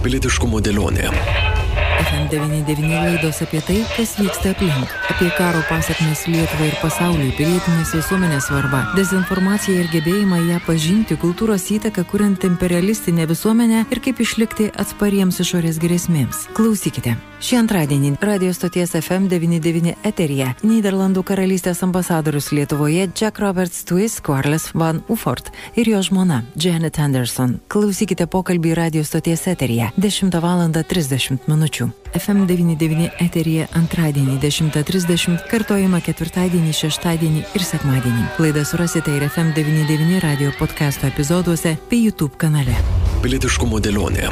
Pilietiškumo dėlionė. FM99 laidos apie tai, kas vyksta aplink, apie karo pasiekmes Lietuvai ir pasauliui, pilietinės visuomenės svarbą, dezinformaciją ir gebėjimą ją pažinti, kultūros įtaką, kuriant imperialistinę visuomenę ir kaip išlikti atspariems išorės grėsmėms. Klausykite. Šį antradienį radio stoties FM99 eterija Niderlandų karalystės ambasadorius Lietuvoje Jack Roberts Twist Quarles Van Ufort ir jo žmona Janet Anderson. Klausykite pokalbį radio stoties eterija 10 val. 30 minučių. FM99 eterija antradienį 10.30, kartojama ketvirtadienį, šeštadienį ir sekmadienį. Laidą surasite ir FM99 radio podcast'o epizoduose bei YouTube kanale. Pilietiškumo dėlionė.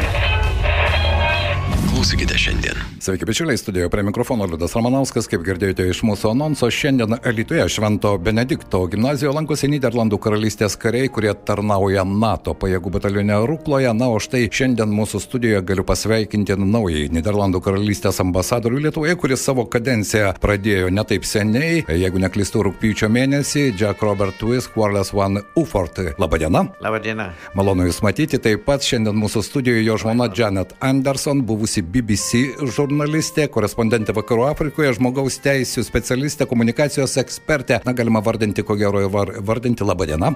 Klausykite šiandien. Sveiki, bičiuliai, studijoje prie mikrofono Liudas Ramanauskas, kaip girdėjote iš mūsų anonso, šiandien Lietuvoje Švento Benedikto gimnazijoje lankosi Niderlandų karalystės kariai, kurie tarnauja NATO pajėgų batalione Rukloje. Na, o štai šiandien mūsų studijoje galiu pasveikinti naująjį Niderlandų karalystės ambasadorių Lietuvoje, kuris savo kadenciją pradėjo netaip seniai, jeigu neklystu, rūpyčio mėnesį, Jack Robert Twist, Quarles One Ufort. Labadiena. Labadiena. Malonu Jūs matyti. Taip pat šiandien mūsų studijoje jo žmona Janet Anderson, buvusi BBC žurnalistė, korespondentė Vakarų Afrikoje, žmogaus teisų specialistė, komunikacijos ekspertė. Na, galima vardinti, ko gero, vardinti Labadiena.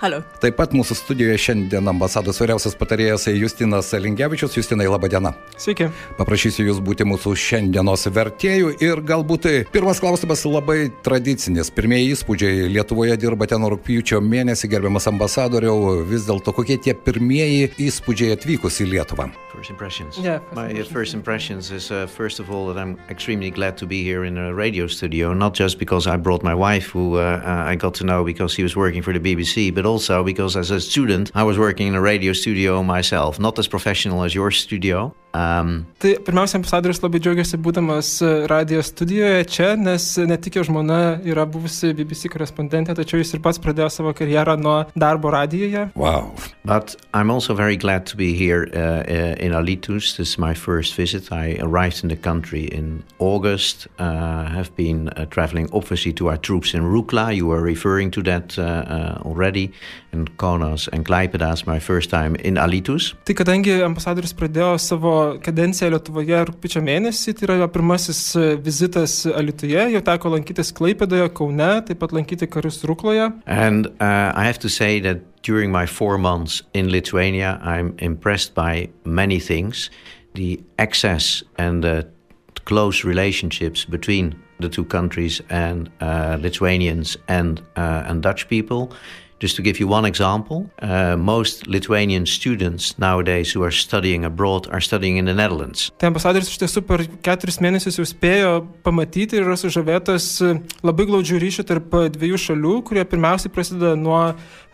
Halo. Taip pat mūsų studijoje šiandien ambasados vyriausias patarėjas Justinas Lingevičius. Justinai, laba diena. Sveiki. Paprašysiu Jūs būti mūsų šiandienos vertėjų ir galbūt pirmas klausimas labai tradicinis. Pirmieji įspūdžiai Lietuvoje dirbate nuo rūpjūčio mėnesį, gerbiamas ambasadoriau. Vis dėlto kokie tie pirmieji įspūdžiai atvykus į Lietuvą? First impressions. Yeah, first My uh, impressions. first impressions is uh, first of all that I'm extremely glad to be here in a radio studio, not just because I brought my wife, who uh, uh, I got to know because she was working for the BBC, but also because as a student I was working in a radio studio myself, not as professional as your studio. Um, Tai pirmiausia, ambasadorius labai džiaugiasi būdamas e, radio studijoje čia, nes ne tik jo žmona yra buvusi BBC korespondentė, tačiau jis ir pats pradėjo savo karjerą nuo darbo radijoje. Wow. But I'm also very glad to be here uh, uh, in Alitus. This is my first visit. I arrived in the country in August. Uh, have been uh, traveling obviously to our troops in Rukla. You were referring to that uh, uh, already. And Kaunas and Klaipeda is my first time in Alitus. Tai kadangi ambasadorius pradėjo savo kadenciją Lietuvoje rūpiučio mėnesį, tai yra jo pirmasis vizitas jau teko lankytis Klaipėdoje, Kaune, taip pat lankyti karius Rukloje. And uh, I have to say that during my four months in Lithuania, I'm impressed by many things. The access and the close relationships between the two countries and uh, Lithuanians and, uh, and Dutch people. Just to give you one example, uh, most Lithuanian students nowadays who are studying abroad are studying in the Netherlands. Tai ambasadorius iš tiesų per keturis mėnesius jau spėjo pamatyti ir yra sužavėtas e, labai glaudžių ryšių tarp e, dviejų šalių, kurie pirmiausiai prasideda nuo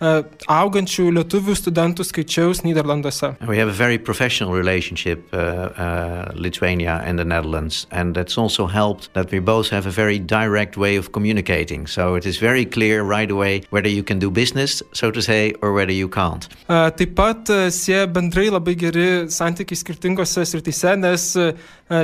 e, augančių lietuvių studentų skaičiaus Niderlanduose. And we have a very professional relationship, uh, uh, Lithuania and the Netherlands, and that's also helped that we both have a very direct way of communicating. So it is very clear right away whether you can do business, so to say, or whether you can't. A, Taip pat e, sieja bendrai labai geri santykiai skirtingose srityse, nes e,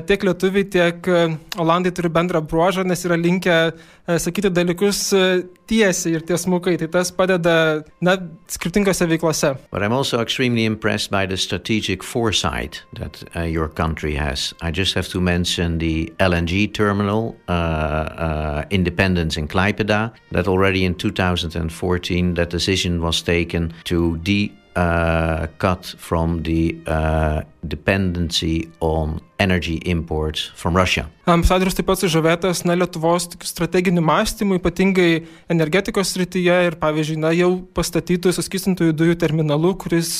tiek lietuviai, tiek e, olandai turi bendrą bruožą, nes yra linkę e, sakyti dalykus e, tiesiai ir tiesmukai. Tai tas padeda na, skirtingose veiklose. But I'm also extremely impressed by the strategic foresight that uh, your country has. I just have to mention the LNG terminal, uh, uh, Independence in Klaipeda, that already in 2014 that decision was taken to de uh, cut from the uh, dependency on energy imports from Russia. Ambasadorius taip pat sužavėtas na, Lietuvos strateginiu mąstymu, ypatingai energetikos srityje ir, pavyzdžiui, na, jau pastatytų suskistintųjų dujų terminalu, kuris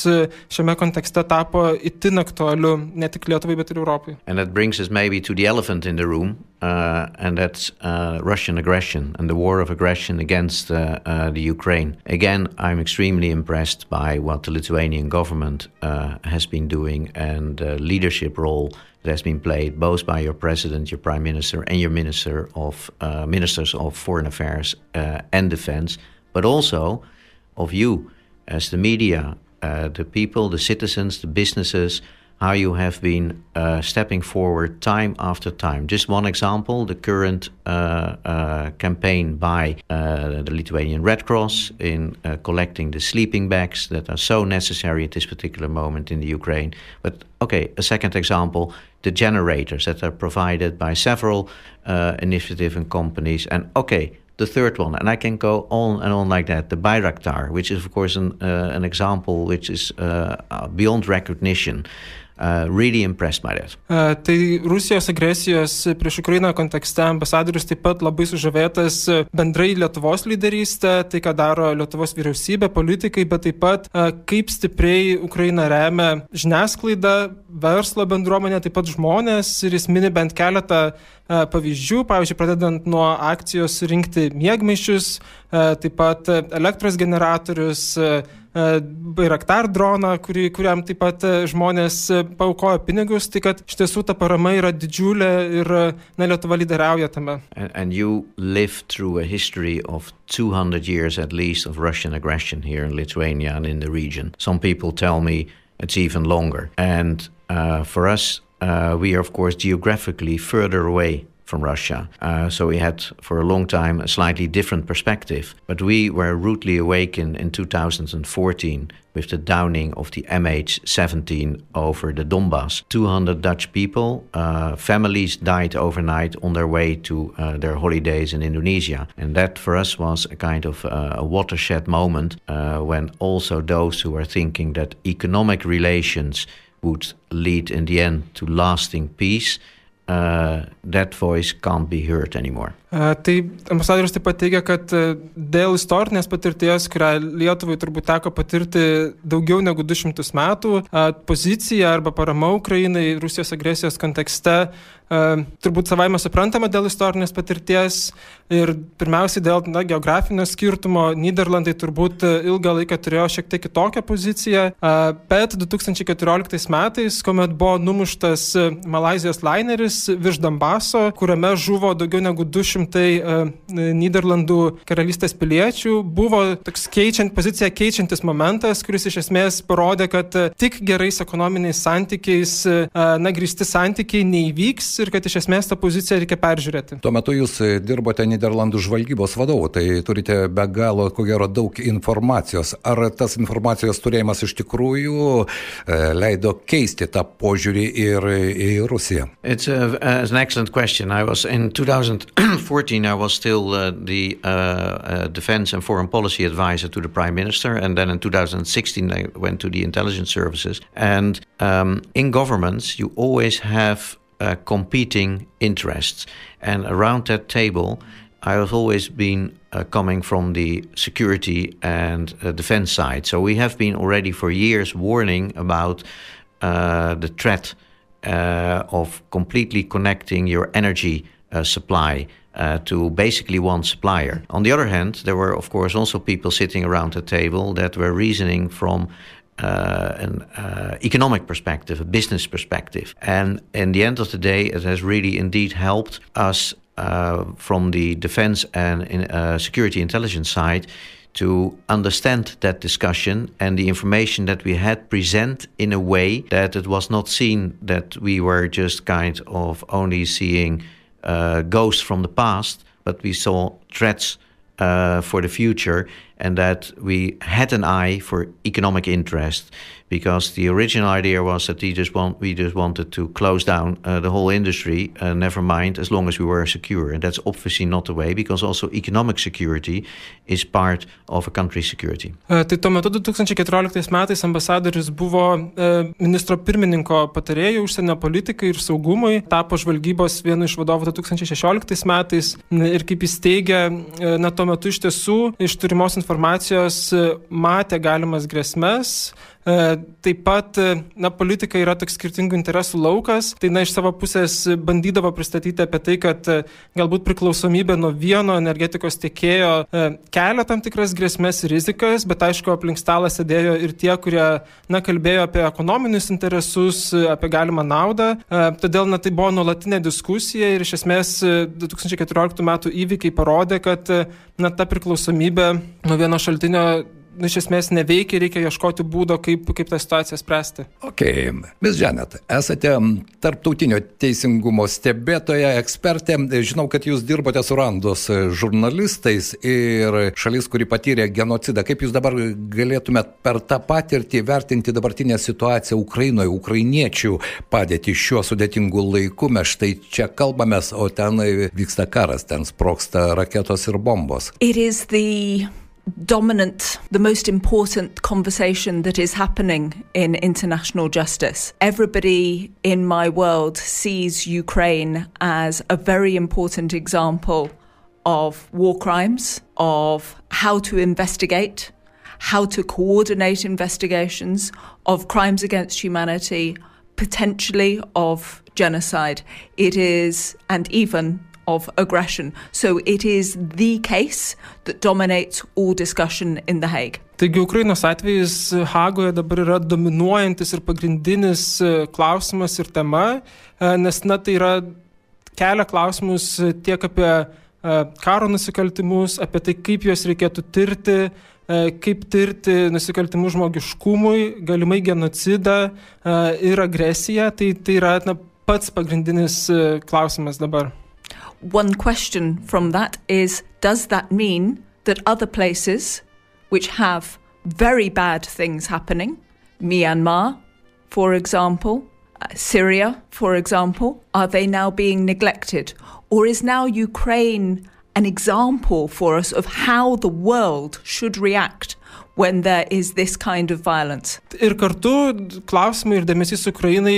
šiame kontekste tapo itin aktualiu ne tik Lietuvai, bet ir Europai. And that brings us maybe to the elephant in the room, uh, and that's uh, Russian aggression and the war of aggression against uh, uh, the Ukraine. Again, I'm extremely impressed by what the Lithuanian government uh, has been doing and uh, leadership role that has been played both by your president, your prime minister, and your minister of uh, ministers of foreign affairs uh, and defense, but also of you as the media, uh, the people, the citizens, the businesses how you have been uh, stepping forward time after time. Just one example the current uh, uh, campaign by the Lithuanian Red Cross in collecting the sleeping bags that are so necessary at this particular moment in the Ukraine. But okay, a second example the generators that are provided by several uh, and companies. And okay, the third one, and I can go on and on like that. The Bayraktar, which is of course an uh, an example which is uh, beyond recognition. Uh, really impressed by that. Uh, tai Rusijos agresijos prieš Ukrainą kontekste ambasadorius taip pat labai sužavėtas bendrai Lietuvos lyderystė, tai ką daro Lietuvos vyriausybė, politikai, bet taip pat uh, kaip stipriai Ukraina remia žiniasklaidą, verslo bendruomenę, taip pat žmonės ir jis mini bent keletą pavyzdžių, pavyzdžiui, pradedant nuo akcijos rinkti mėgmaišius, taip pat elektros generatorius, Bairaktar droną, kuriam taip pat žmonės paukojo pinigus, tai kad iš tiesų ta parama yra didžiulė ir lyderiauja tame. And, and you lived through a history of 200 years at least of Russian aggression here in Lithuania and in the region. Some people tell me it's even longer. And uh, for us, uh, we are, of course, geographically further away from Russia. Uh, so we had, for a long time, a slightly different perspective. But we were rudely awakened in 2014 with the downing of the MH17 over the Donbass. 200 Dutch people, uh, families died overnight on their way to uh, their holidays in Indonesia. And that for us was a kind of uh, a watershed moment uh, when also those who were thinking that economic relations would lead in the end to lasting peace, Uh, that voice can't be heard anymore. Tai ambasadorius taip pat teigia, kad dėl istorinės patirties, kurią Lietuvai turbūt teko patirti daugiau negu 200 metų, pozicija arba parama Ukrainai Rusijos agresijos kontekste turbūt savaime suprantama dėl istorinės patirties ir pirmiausiai dėl na, geografinio skirtumo. Niderlandai turbūt ilgą laiką turėjo šiek tiek kitokią poziciją, bet 2014 metais, kuomet buvo numuštas Malazijos laineris virš Dambaso, kuriame žuvo daugiau negu 200 šimtai uh, Niderlandų karalystės piliečių. Buvo toks keičiant poziciją, keičiantis momentas, kuris iš esmės parodė, kad uh, tik gerais ekonominiais santykiais, uh, na, grįsti santykiai neįvyks ir kad iš esmės tą poziciją reikia peržiūrėti. Tuo metu jūs dirbote Niderlandų žvalgybos vadovu, tai turite be galo, ko gero, daug informacijos. Ar tas informacijos turėjimas iš tikrųjų leido keisti tą požiūrį ir į Rusiją? It's a, an excellent question. I was in 2004 2014, I was still uh, the uh, uh, defense and foreign policy advisor to the prime minister, and then in 2016, I went to the intelligence services. And um, in governments, you always have uh, competing interests, and around that table. I have always been uh, coming from the security and uh, defense side. So we have been already for years warning about the threat of completely connecting your energy supply uh, to basically one supplier. On the other hand, there were, of course, also people sitting around the table that were reasoning from uh, an uh, economic perspective, a business perspective. And in the end of the day, it has really indeed helped us uh, from the defense and in, uh, security intelligence side to understand that discussion and the information that we had present in a way that it was not seen that we were just kind of only seeing ghosts from the past, but we saw threats uh, for the future and that we had an eye for economic interest because the original idea was that just want we just wanted to close down uh, the whole industry uh, never mind as long as we were secure and that's obviously not the way because also economic security is part of a country's security. Uh, tai tuo metu 2014 metais ambasadorius buvo uh, ministro pirmininko patarėjų užsienio politikai ir saugumui, tapo žvalgybos vienu iš vadovų 2016 metais ir kaip jis teigia, uh, na tuo metu iš tiesų iš turimos informacijos matė galimas grėsmes, taip pat, e, na, politika yra toks skirtingų interesų laukas, tai, na, iš savo pusės bandydavo pristatyti apie tai, kad e, galbūt priklausomybė nuo vieno energetikos tiekėjo kelia tam tikras grėsmės ir rizikas, bet aišku, aplink stalą sėdėjo ir tie, kurie, na, kalbėjo apie ekonominius interesus, apie galimą naudą. Todėl, na, tai buvo nuolatinė diskusija ir iš esmės 2014 metų įvykiai parodė, kad, na, ta priklausomybė nuo vieno šaltinio iš esmės neveikia, reikia ieškoti būdo, kaip, kaip tą situaciją spręsti. Ok, Ms. Janet, esate tarptautinio teisingumo stebėtoja, ekspertė. Žinau, kad jūs dirbote su Randos žurnalistais ir šalis, kuri patyrė genocidą. Kaip jūs dabar galėtumėt per tą patirtį vertinti dabartinę situaciją Ukrainoje, ukrainiečių padėti šiuo sudėtingu laiku? Mes štai čia kalbamės, o ten vyksta karas, ten sproksta raketos ir bombos. It is the dominant, the most important conversation that is happening in international justice. Everybody in my world sees Ukraine as a very important example of war crimes, of how to investigate, how to coordinate investigations of crimes against humanity, potentially of genocide. It is, and even of aggression. So it is the case that dominates all discussion in The Hague. Taigi Ukrainos atvejis Hagoje dabar yra dominuojantis ir pagrindinis e, klausimas ir tema, e, nes na, tai yra kelia klausimus tiek apie e, karo nusikaltimus, apie tai, kaip juos reikėtų tirti, kaip tirti nusikaltimus žmogiškumui, galimai genocidą ir agresiją. Tai, tai yra na, pats pagrindinis klausimas dabar. One question from that is Does that mean that other places which have very bad things happening, Myanmar, for example, uh, Syria, for example, are they now being neglected? Or is now Ukraine an example for us of how the world should react when there is this kind of violence? Ir kartu klausimai ir dėmesys Ukrainai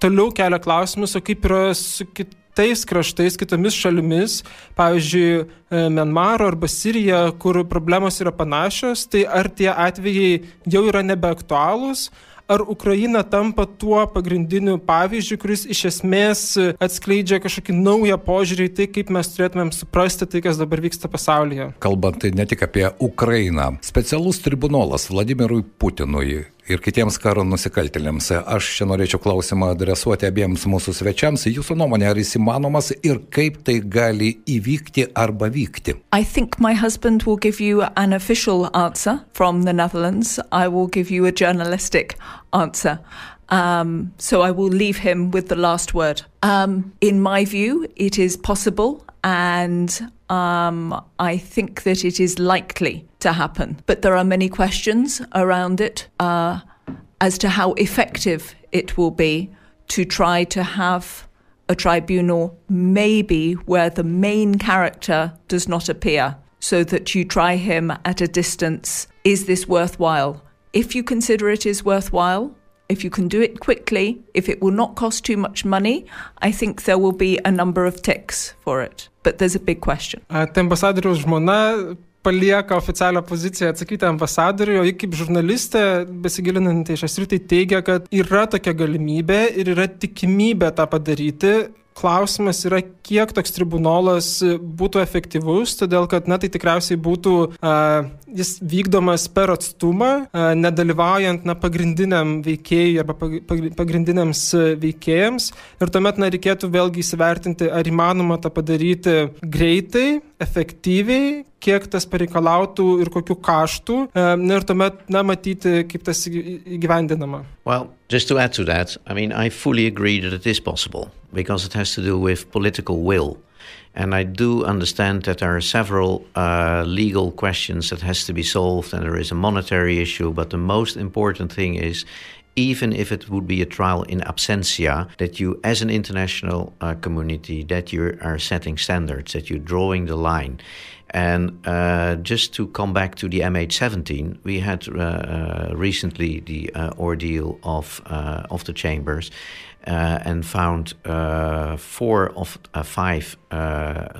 toliau kelia klausimus, o kaip yra su kit kitais kraštais, kitomis šalimis, pavyzdžiui, e, Mianmaro arba Sirija, kur problemos yra panašios, tai ar tie atvejai jau yra nebeaktualūs, ar Ukraina tampa tuo pagrindiniu pavyzdžiu, kuris iš esmės atskleidžia kažkokį naują požiūrį į tai, kaip mes turėtumėm suprasti tai, kas dabar vyksta pasaulyje. Kalbant ne tik apie Ukrainą, specialus tribunolas Vladimirui Putinui ir kitiems karo nusikaltėliams. Aš čia norėčiau klausimą adresuoti abiems mūsų svečiams. Jūsų nuomonė, ar jis įmanomas ir kaip tai gali įvykti arba vykti? I think my husband will give you an official answer from the Netherlands. I will give you a journalistic answer. Um, so I will leave him with the last word. Um, in my view, it is possible and um, I think that it is likely to happen. But there are many questions around it uh, as to how effective it will be to try to have a tribunal, maybe where the main character does not appear, so that you try him at a distance. Is this worthwhile? If you consider it is worthwhile, if you can do it quickly, if it will not cost too much money, I think there will be a number of ticks for it. But there's a big question. Ambasadoriaus žmona palieka oficialią poziciją atsakyti ambasadoriui, o ji kaip žurnalistė, besigilinanti į šią sritį, teigia, kad yra tokia galimybė ir yra tikimybė tą padaryti, klausimas yra, kiek toks tribunolas būtų efektyvus, todėl kad, na, tai tikriausiai būtų uh, jis vykdomas per atstumą, uh, nedalyvaujant, na, pagrindiniam veikėjui arba pagrindiniams veikėjams. Ir tuomet, na, reikėtų vėlgi įsivertinti, ar įmanoma tą padaryti greitai, efektyviai, kiek tas pareikalautų ir kokiu kaštų, ir tuomet, na, matyti, kaip tas įgyvendinama. Well, just to add to that, I mean, I fully agree that it is possible because it has to do with political will. And I do understand that there are several uh, legal questions that has to be solved, and there is a monetary issue. But the most important thing is, even if it would be a trial in absentia, that you, as an international uh, community, that you are setting standards, that you're drawing the line. And uh, just to come back to the MH17, we had uh, uh, recently the uh, ordeal of uh, of the chambers, and found four of five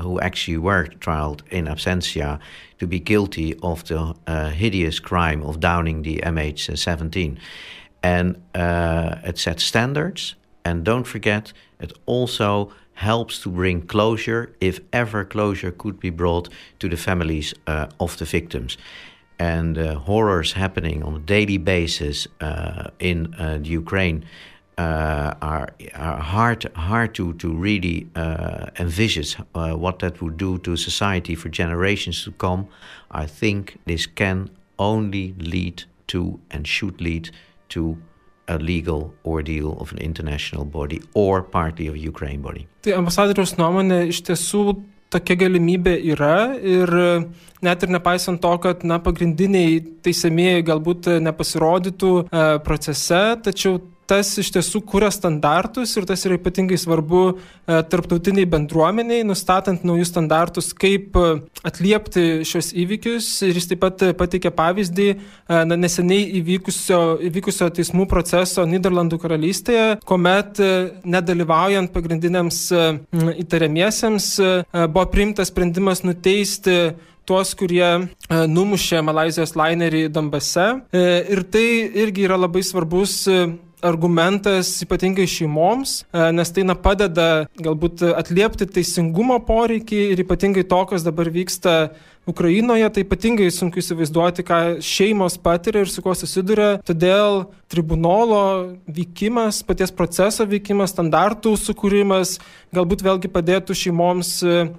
who actually were trialed in absentia to be guilty of the hideous crime of downing the MH17, and it set standards. And don't forget, it also helps to bring closure, if ever closure could be brought to the families uh, of the victims. And uh, horrors happening on a daily basis uh, in uh, the Ukraine uh, are, are hard, hard to, to really uh, envisage what that would do to society for generations to come. I think this can only lead to and should lead to a legal ordeal of an international body or partly of a Ukraine body. Tai ambasadoriaus nuomonė iš tiesų tokia galimybė yra ir net ir nepaisant to, kad na, pagrindiniai teisėmėjai galbūt nepasirodytų e, procese, tačiau tas iš tiesų kuria standartus ir tas yra ypatingai svarbu e, tarptautiniai bendruomeniai, nustatant naujus standartus, kaip e, atliepti šios įvykius. Ir jis taip pat pateikė pavyzdį e, na, neseniai įvykusio, įvykusio teismų proceso Niderlandų karalystėje, kuomet nedalyvaujant pagrindiniams įtariamiesiems buvo priimtas sprendimas nuteisti tuos, kurie numušė Malazijos lainerį Donbase. Ir tai irgi yra labai svarbus argumentas ypatingai šeimoms, e, nes tai na, padeda galbūt atliepti teisingumo poreikį ir ypatingai to, kas dabar vyksta Ukrainoje, tai ypatingai sunku įsivaizduoti, ką šeimos patiria ir su kuo susiduria. Todėl tribunolo vykimas, paties proceso vykimas, standartų sukūrimas galbūt vėlgi padėtų šeimoms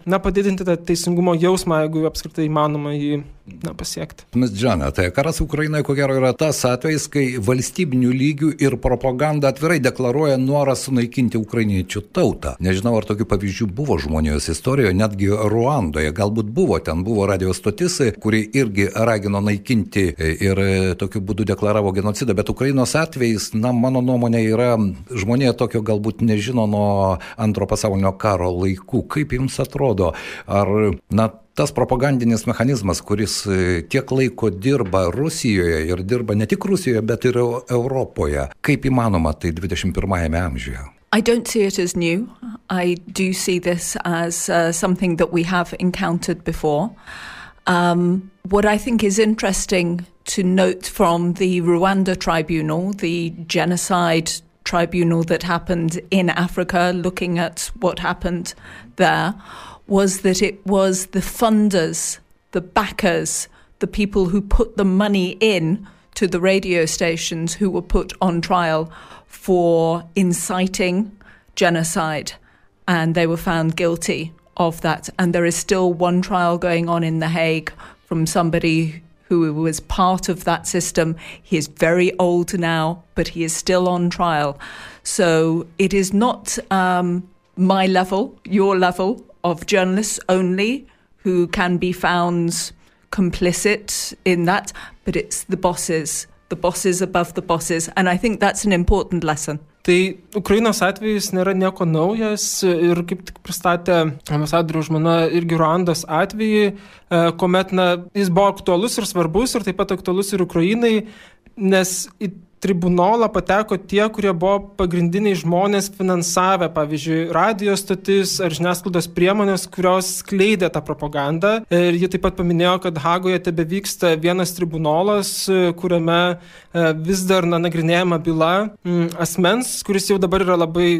na, padidinti tą teisingumo jausmą, jeigu apskritai įmanoma jį na, pasiekti. Mes žinome, tai karas Ukrainoje ko gero yra tas atvejis, kai valstybinių lygių ir propaganda atvirai deklaruoja norą sunaikinti ukrainiečių tautą. Nežinau, ar tokių pavyzdžių buvo žmonijos istorijoje, netgi Ruandoje, galbūt buvo, ten buvo radio stotis, kuri irgi ragino naikinti ir tokiu būdu deklaravo genocidą, bet Ukrainos atvejis, na, mano nuomonė yra, žmonija tokio galbūt nežino nuo antro pasaulinio karo laikų. Kaip jums atrodo, ar, na, tas propagandinis mechanizmas, kuris tiek laiko dirba Rusijoje ir dirba ne tik Rusijoje, bet ir Europoje, kaip įmanoma tai 21-ame amžiuje? I don't see it as new. I do see this as uh, something that we have encountered before. Um, what I think is interesting to note from the Rwanda tribunal, the genocide tribunal that happened in Africa, looking at what happened there, was that it was the funders, the backers, the people who put the money in to the radio stations who were put on trial for inciting genocide, and they were found guilty of that. And there is still one trial going on in The Hague from somebody who was part of that system. He is very old now, but he is still on trial. So it is not um, my level, your level of journalists only who can be found complicit in that, but it's the bosses, the bosses above the bosses. And I think that's an important lesson. Tai Ukrainos atvejis nėra nieko naujas ir kaip tik pristatė ambasadorių žmona irgi Ruandos atvejį, e, kuomet na, jis buvo aktualus ir svarbus ir taip pat aktualus ir Ukrainai, nes į tribunolą pateko tie, kurie buvo pagrindiniai žmonės finansavę, pavyzdžiui, radio stotis ar žiniasklaidos priemonės, kurios skleidė tą propagandą. Ir ji taip pat paminėjo, kad Hagoje tebe vyksta vienas tribunolas, kuriame e, vis dar na, nagrinėjama byla asmens, kuris jau dabar yra labai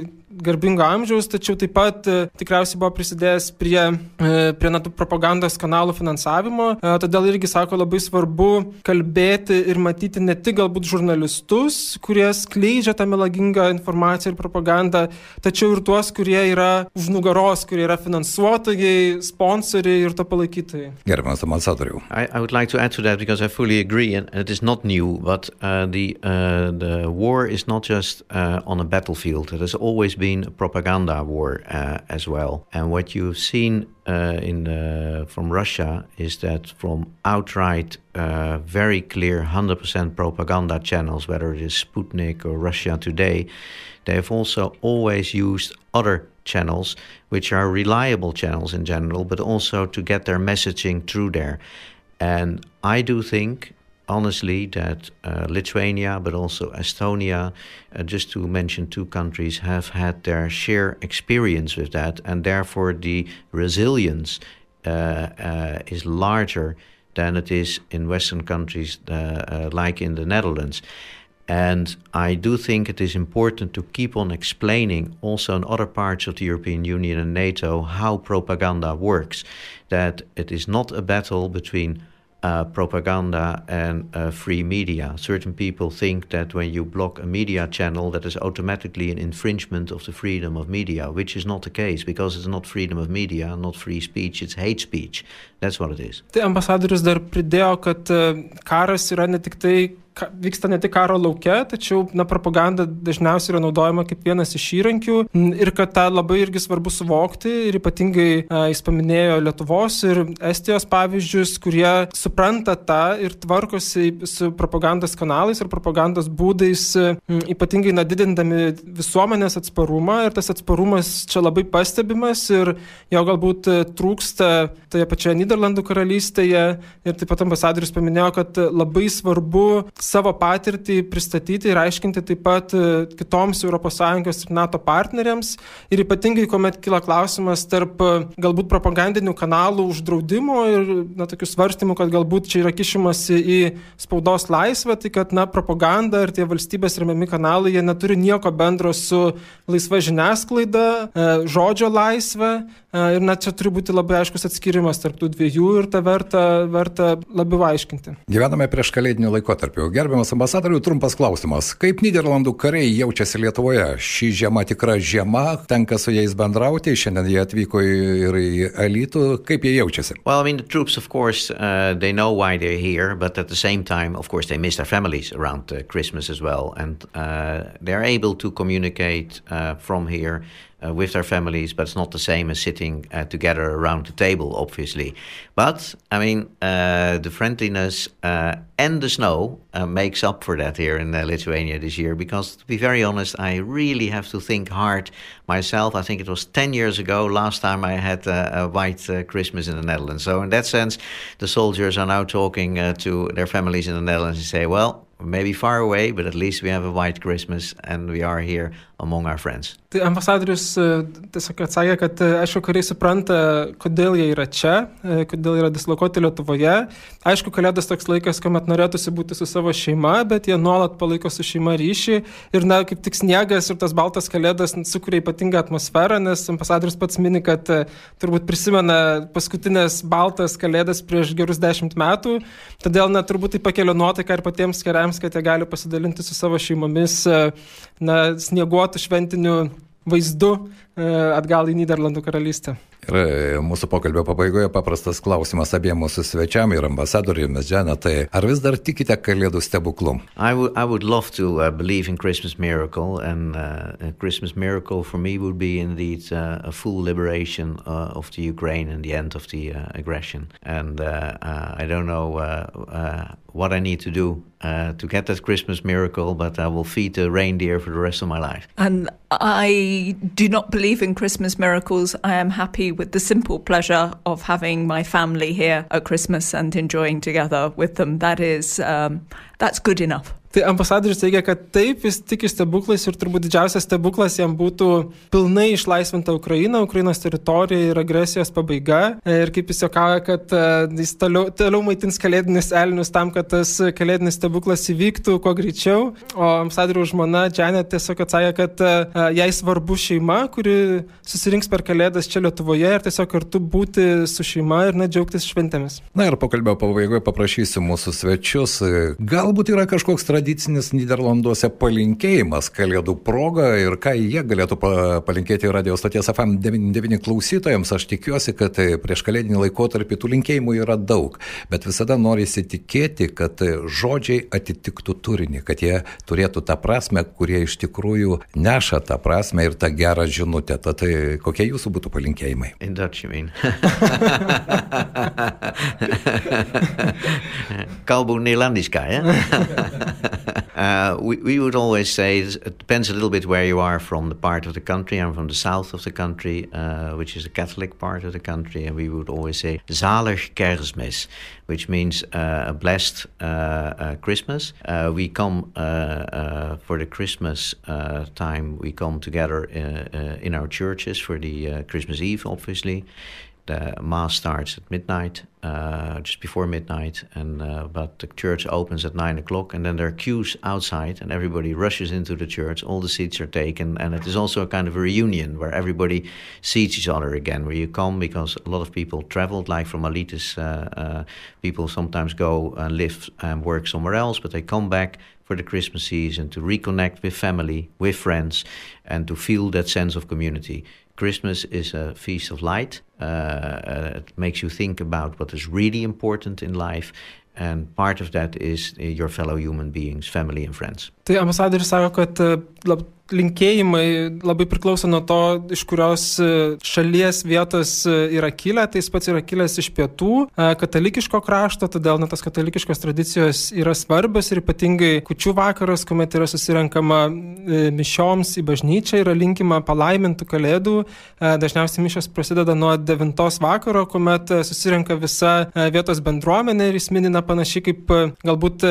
garbingo amžiaus, tačiau taip pat e, tikriausiai buvo prisidėjęs prie, e, prie NATO propagandos kanalų finansavimo. E, todėl irgi sako labai svarbu kalbėti ir matyti ne tik galbūt žurnalistus, kurie skleidžia tą melagingą informaciją ir propagandą, tačiau ir tuos, kurie yra už nugaros, kurie yra finansuotojai, sponsoriai ir to palaikytojai. Gerbiamas ambasadoriau. I, I would like to add to that because I fully agree, and it is not new, but uh, the uh, the war is not just uh, on a battlefield. It has always been been a propaganda war uh, as well. And what you've seen uh, in the, from Russia is that from outright, uh, very clear 100% propaganda channels, whether it is Sputnik or Russia Today, they have also always used other channels, which are reliable channels in general, but also to get their messaging through there. And I do think honestly that uh, Lithuania, but also Estonia, uh, just to mention two countries, have had their share experience with that, and therefore the resilience uh, uh is larger than it is in Western countries uh, uh, like in the Netherlands. And I do think it is important to keep on explaining also in other parts of the European Union and NATO how propaganda works. That it is not a battle between uh, propaganda and uh, free media. Certain people think that when you block a media channel, that is automatically an infringement of the freedom of media, which is not the case because it's not freedom of media, not free speech, it's hate speech. That's what it is. Tai vyksta ne tik karo laukia, tačiau na, propaganda dažniausiai yra naudojama kaip vienas iš įrankių. Ir kad tą labai irgi svarbu suvokti ir ypatingai a, jis paminėjo Lietuvos ir Estijos pavyzdžius, kurie supranta tą ir tvarkosi su propagandos kanalais ir propagandos būdais, m, ypatingai na, didindami visuomenės atsparumą. Ir tas atsparumas čia labai pastebimas ir jo galbūt trūksta toje pačioje Niderlandų karalystėje. Ir taip pat ambasadorius paminėjo, kad labai svarbu savo patirtį pristatyti ir aiškinti taip pat e, kitoms ES ir NATO partneriams. Ir ypatingai, kuomet kyla klausimas tarp e, galbūt propagandinių kanalų uždraudimo ir na, tokių svarstymų, kad galbūt čia yra kišimasi į spaudos laisvę, tai kad na, propaganda ir tie valstybės remiami kanalai, jie neturi nieko bendro su laisva žiniasklaida, e, žodžio laisvė. Ir net čia turi būti labai aiškus atskirimas tarp tų dviejų ir tą verta, verta labiau aiškinti. Gyvename prieš kalėdinių laikotarpių. Gerbiamas ambasadorių, trumpas klausimas. Kaip Niderlandų kariai jaučiasi Lietuvoje? Ši žiema tikra žiema, tenka su jais bendrauti, šiandien jie atvyko ir į. Kaip jie jaučiasi? Well, I mean, the troops, of course, uh, they know why they're here, but at the same time, of course, they miss their families around uh, Christmas as well. And uh, they're able to communicate uh, from here uh, with their families, but it's not the same as sitting uh, together around the table, obviously. But I mean, uh, the friendliness uh, and the snow uh, makes up for that here in uh, Lithuania this year. Because to be very honest, I really have to think hard myself. I think it was 10 years ago, last time I had a white Christmas in the Netherlands. So, in that sense, the soldiers are now talking to their families in the Netherlands and say, well, maybe far away, but at least we have a white Christmas and we are here among our friends. Tai ambasadorius tiesiog atsakė, kad aišku, kariai supranta, kodėl jie yra čia, kodėl yra dislokuoti Lietuvoje. Aišku, kalėdas toks laikas, kuomet norėtųsi būti su savo šeima, bet jie nuolat palaiko su šeima ryšį. Ir, na, kaip tik sniegas ir tas baltas kalėdas sukuria ypatingą atmosferą, nes ambasadorius pats mini, kad turbūt prisimena paskutinės baltas kalėdas prieš gerus dešimt metų. Todėl, na, turbūt tai pakelia nuotaiką ir patiems kariams, kad jie gali pasidalinti su savo šeimomis, na, snieguotų šventinių vaizdu atgal į Niderlandų karalystę. Ir mūsų pokalbio pabaigoje paprastas klausimas abiem mūsų svečiam ir ambasadoriumi Džana, tai ar vis dar tikite kalėdų stebuklu? I would, I would love to uh, believe in Christmas miracle and uh, Christmas miracle for me would be indeed uh, a full liberation uh, of the Ukraine and the end of the uh, aggression. And uh, uh, I don't know uh, uh, what I need to do uh, to get that Christmas miracle, but I will feed the reindeer for the rest of my life. And I do not believe in Christmas miracles. I am happy with the simple pleasure of having my family here at Christmas and enjoying together with them. That is, um, that's good enough. Tai ambasadorius teigia, kad taip, jis tiki stebuklais ir turbūt didžiausias stebuklas jam būtų pilnai išlaisvinta Ukraina, Ukrainos teritorija ir agresijos pabaiga. Ir kaip jis jokauja, kad jis toliau, toliau maitins kalėdinius elnius tam, kad tas kalėdinis stebuklas įvyktų kuo greičiau. O ambasadoriaus žmona Džanė tiesiog atsakė, kad jai svarbu šeima, kuri susirinks per kalėdas čia Lietuvoje ir tiesiog kartu būti su šeima ir nedžiaugtis šventėmis. Na ir pokalbio pabaigoje paprašysiu mūsų svečius, galbūt yra kažkoks tradicinis tradicinis Niderlanduose palinkėjimas Kalėdų proga ir ką jie galėtų palinkėti radio stoties FM99 klausytojams. Aš tikiuosi, kad prieš Kalėdinį laikotarpį tų linkėjimų yra daug, bet visada norisi tikėti, kad žodžiai atitiktų turinį, kad jie turėtų tą prasme, kurie iš tikrųjų neša tą prasme ir tą gerą žinutę. Tad kokie jūsų būtų palinkėjimai? In Dutch, you mean? Kalbu Nederlandiska, ja? uh, we, we would always say it depends a little bit where you are from the part of the country. I'm from the south of the country, uh, which is a Catholic part of the country, and we would always say Zalig Kerstmis, which means uh, a blessed uh, uh, Christmas. Uh, we come for the Christmas time, we come together in our churches for the Christmas Eve, obviously. The mass starts at midnight, uh, just before midnight, and uh, but the church opens at nine o'clock, and then there are queues outside, and everybody rushes into the church. All the seats are taken, and it is also a kind of a reunion where everybody sees each other again. Where you come because a lot of people traveled, like from Alitis, uh, uh, people sometimes go and live and work somewhere else, but they come back for the Christmas season to reconnect with family, with friends, and to feel that sense of community. Christmas is a feast of light. Uh, uh, it makes you think about what is really important in life. And part of that is uh, your fellow human beings, family and friends. Tai ambasadorius sako, kad uh, lab, linkėjimai labai priklauso nuo to, iš kurios e, šalies vietos e, yra kilę. Tai jis pats yra kilęs iš pietų e, katalikiško krašto, todėl na, tos katalikiškos tradicijos yra svarbios ir ypatingai kučių vakaras, kuomet yra susirenkama mišioms į bažnyčią, yra linkima palaimintų kalėdų. Dažniausiai mišios prasideda nuo 9 vakaro, kuomet susirenka visa vietos bendruomenė ir jis minina panašiai kaip galbūt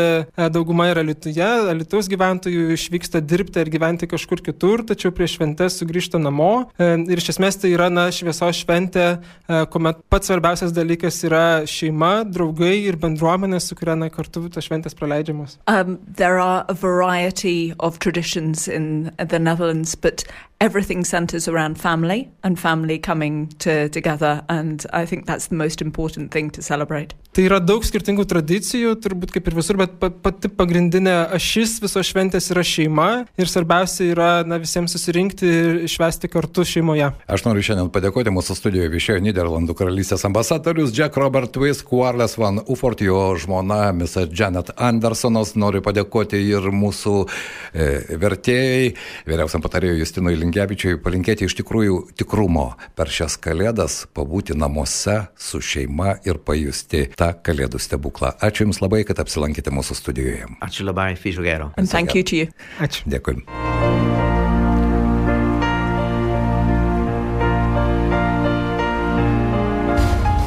dauguma yra Lietuvoje, Lietuvos gyventojų išvyksta dirbti ir gyventi kažkur kitur, tačiau prieš šventės sugrįžta namo. E, ir iš esmės tai yra na, šviesos šventė, e, kuomet pats svarbiausias dalykas yra šeima, draugai ir bendruomenė, su kuria na, kartu tos šventės praleidžiamos. Um, there are a variety of traditions in the Netherlands, but everything centers around family and family coming to, together. And I think that's the most important thing to celebrate. Tai yra daug skirtingų tradicijų, turbūt kaip ir visur, bet pati pagrindinė ašis visos šventės yra šeima ir svarbiausia yra na, visiems susirinkti ir švesti kartu šeimoje. Aš noriu šiandien padėkoti mūsų studijoje viešėjo Niderlandų karalystės ambasadorius Jack Robert Twist, Kuarles Van Ufort, jo žmona Mrs. Janet Andersonas. Noriu padėkoti ir mūsų e, vertėjai, vyriausiam patarėjui Justinui Linkevičiui, palinkėti iš tikrųjų tikrumo per šias kalėdas, pabūti namuose su šeima ir pajusti tą kalėdų stebuklą. Ačiū Jums labai, kad apsilankėte mūsų studijoje. Ačiū labai, Fižo gero. And thank you to you. Ačiū. Dėkui.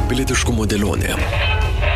Pilietiškumo dėlionė.